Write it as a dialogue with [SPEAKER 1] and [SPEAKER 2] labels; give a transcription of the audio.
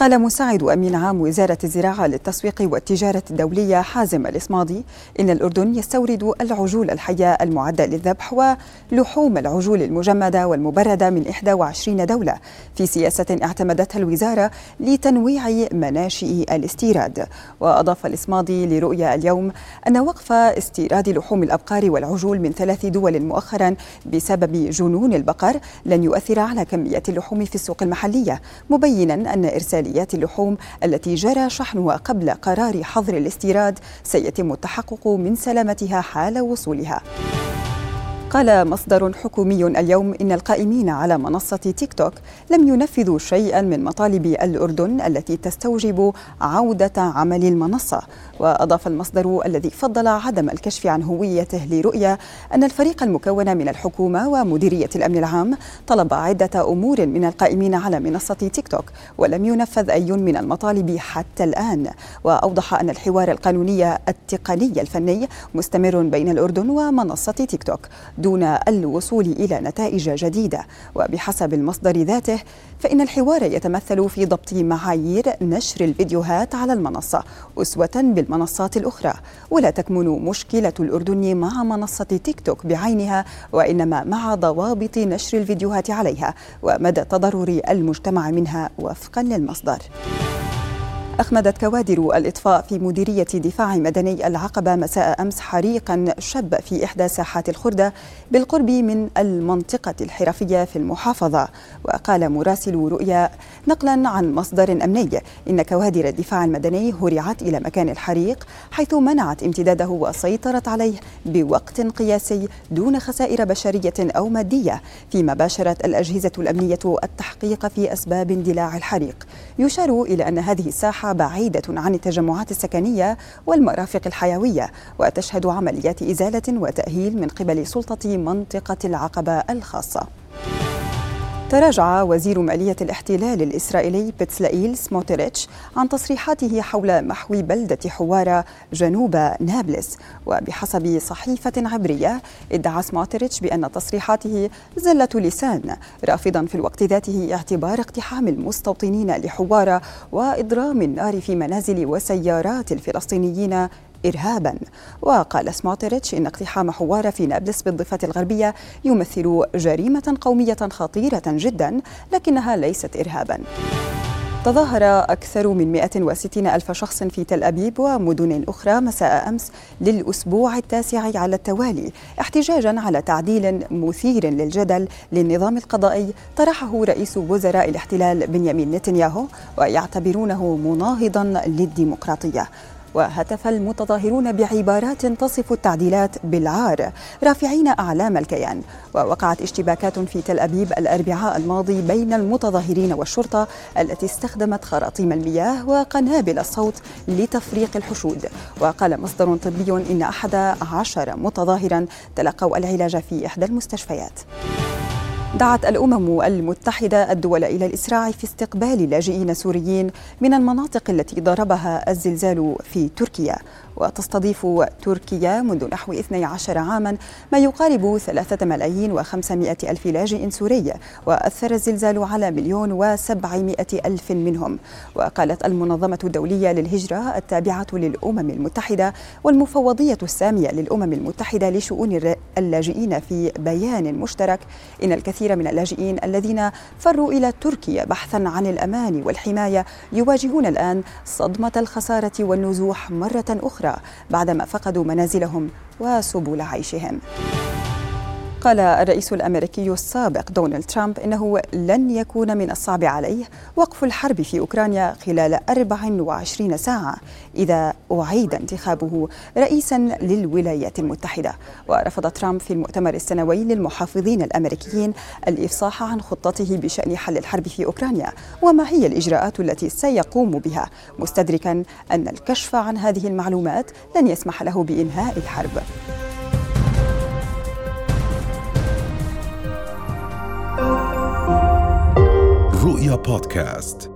[SPEAKER 1] قال مساعد أمين عام وزارة الزراعة للتسويق والتجارة الدولية حازم الإصمادي إن الأردن يستورد العجول الحية المعدة للذبح ولحوم العجول المجمدة والمبردة من 21 دولة. في سياسة اعتمدتها الوزارة لتنويع مناشئ الاستيراد. وأضاف الإصمادي لرؤيا اليوم أن وقف استيراد لحوم الأبقار والعجول من ثلاث دول مؤخرا بسبب جنون البقر لن يؤثر على كمية اللحوم في السوق المحلية مبينا أن إرسال عمليات اللحوم التي جرى شحنها قبل قرار حظر الاستيراد سيتم التحقق من سلامتها حال وصولها. قال مصدر حكومي اليوم إن القائمين على منصة تيك توك لم ينفذوا شيئا من مطالب الأردن التي تستوجب عودة عمل المنصة. وأضاف المصدر الذي فضل عدم الكشف عن هويته لرؤيا أن الفريق المكون من الحكومة ومديرية الأمن العام طلب عدة أمور من القائمين على منصة تيك توك ولم ينفذ أي من المطالب حتى الآن. وأوضح أن الحوار القانوني التقني الفني مستمر بين الأردن ومنصة تيك توك. دون الوصول إلى نتائج جديدة. وبحسب المصدر ذاته فإن الحوار يتمثل في ضبط معايير نشر الفيديوهات على المنصة أسوة بالمنصات الأخرى. ولا تكمن مشكلة الأردن مع منصة تيك توك بعينها وإنما مع ضوابط نشر الفيديوهات عليها. ومدى تضرر المجتمع منها وفقا للمصدر. أخمدت كوادر الإطفاء في مديرية دفاع مدني العقبة مساء أمس حريقا شب في إحدى ساحات الخردة بالقرب من المنطقة الحرفية في المحافظة. وقال مراسل رؤيا نقلا عن مصدر أمني إن كوادر الدفاع المدني هرعت إلى مكان الحريق حيث منعت امتداده وسيطرت عليه بوقت قياسي دون خسائر بشرية أو مادية فيما باشرت الأجهزة الأمنية التحقيق في أسباب اندلاع الحريق. يشار إلى أن هذه الساحة بعيدة عن التجمعات السكنية والمرافق الحيوية وتشهد عمليات إزالة وتأهيل من قبل سلطة منطقة العقبة الخاصة. تراجع وزير مالية الاحتلال الإسرائيلي بتسلائيل سموتريتش عن تصريحاته حول محو بلدة حوارة جنوب نابلس. وبحسب صحيفة عبرية ادعى سموتريتش بأن تصريحاته زلة لسان رافضا في الوقت ذاته اعتبار اقتحام المستوطنين لحوارة وإضرام النار في منازل وسيارات الفلسطينيين إرهابا. وقال سموتريتش إن اقتحام حوار في نابلس بالضفة الغربية يمثل جريمة قومية خطيرة جدا لكنها ليست إرهابا. تظاهر أكثر من 160 ألف شخص في تل أبيب ومدن أخرى مساء أمس للأسبوع التاسع على التوالي احتجاجا على تعديل مثير للجدل للنظام القضائي طرحه رئيس وزراء الاحتلال بنيامين نتنياهو ويعتبرونه مناهضا للديمقراطية. وهتف المتظاهرون بعبارات تصف التعديلات بالعار. رافعين أعلام الكيان. ووقعت اشتباكات في تل أبيب الأربعاء الماضي بين المتظاهرين والشرطة التي استخدمت خراطيم المياه وقنابل الصوت لتفريق الحشود. وقال مصدر طبي إن أحد عشر متظاهرا تلقوا العلاج في إحدى المستشفيات. دعت الأمم المتحدة الدول إلى الإسراع في استقبال لاجئين سوريين من المناطق التي ضربها الزلزال في تركيا. وتستضيف تركيا منذ نحو 12 عاما ما يقارب 3 ملايين و500 ألف لاجئ سوري وأثر الزلزال على مليون و700 ألف منهم. وقالت المنظمة الدولية للهجرة التابعة للأمم المتحدة والمفوضية السامية للأمم المتحدة لشؤون اللاجئين في بيان مشترك إن الكثير من اللاجئين الذين فروا إلى تركيا بحثا عن الأمان والحماية يواجهون الآن صدمة الخسارة والنزوح مرة أخرى بعدما فقدوا منازلهم وسبل عيشهم. قال الرئيس الأمريكي السابق دونالد ترامب إنه لن يكون من الصعب عليه وقف الحرب في أوكرانيا خلال 24 ساعة إذا أعيد انتخابه رئيسا للولايات المتحدة. ورفض ترامب في المؤتمر السنوي للمحافظين الأمريكيين الإفصاح عن خطته بشأن حل الحرب في أوكرانيا وما هي الإجراءات التي سيقوم بها مستدركا أن الكشف عن هذه المعلومات لن يسمح له بإنهاء الحرب.
[SPEAKER 2] رؤيا بودكاست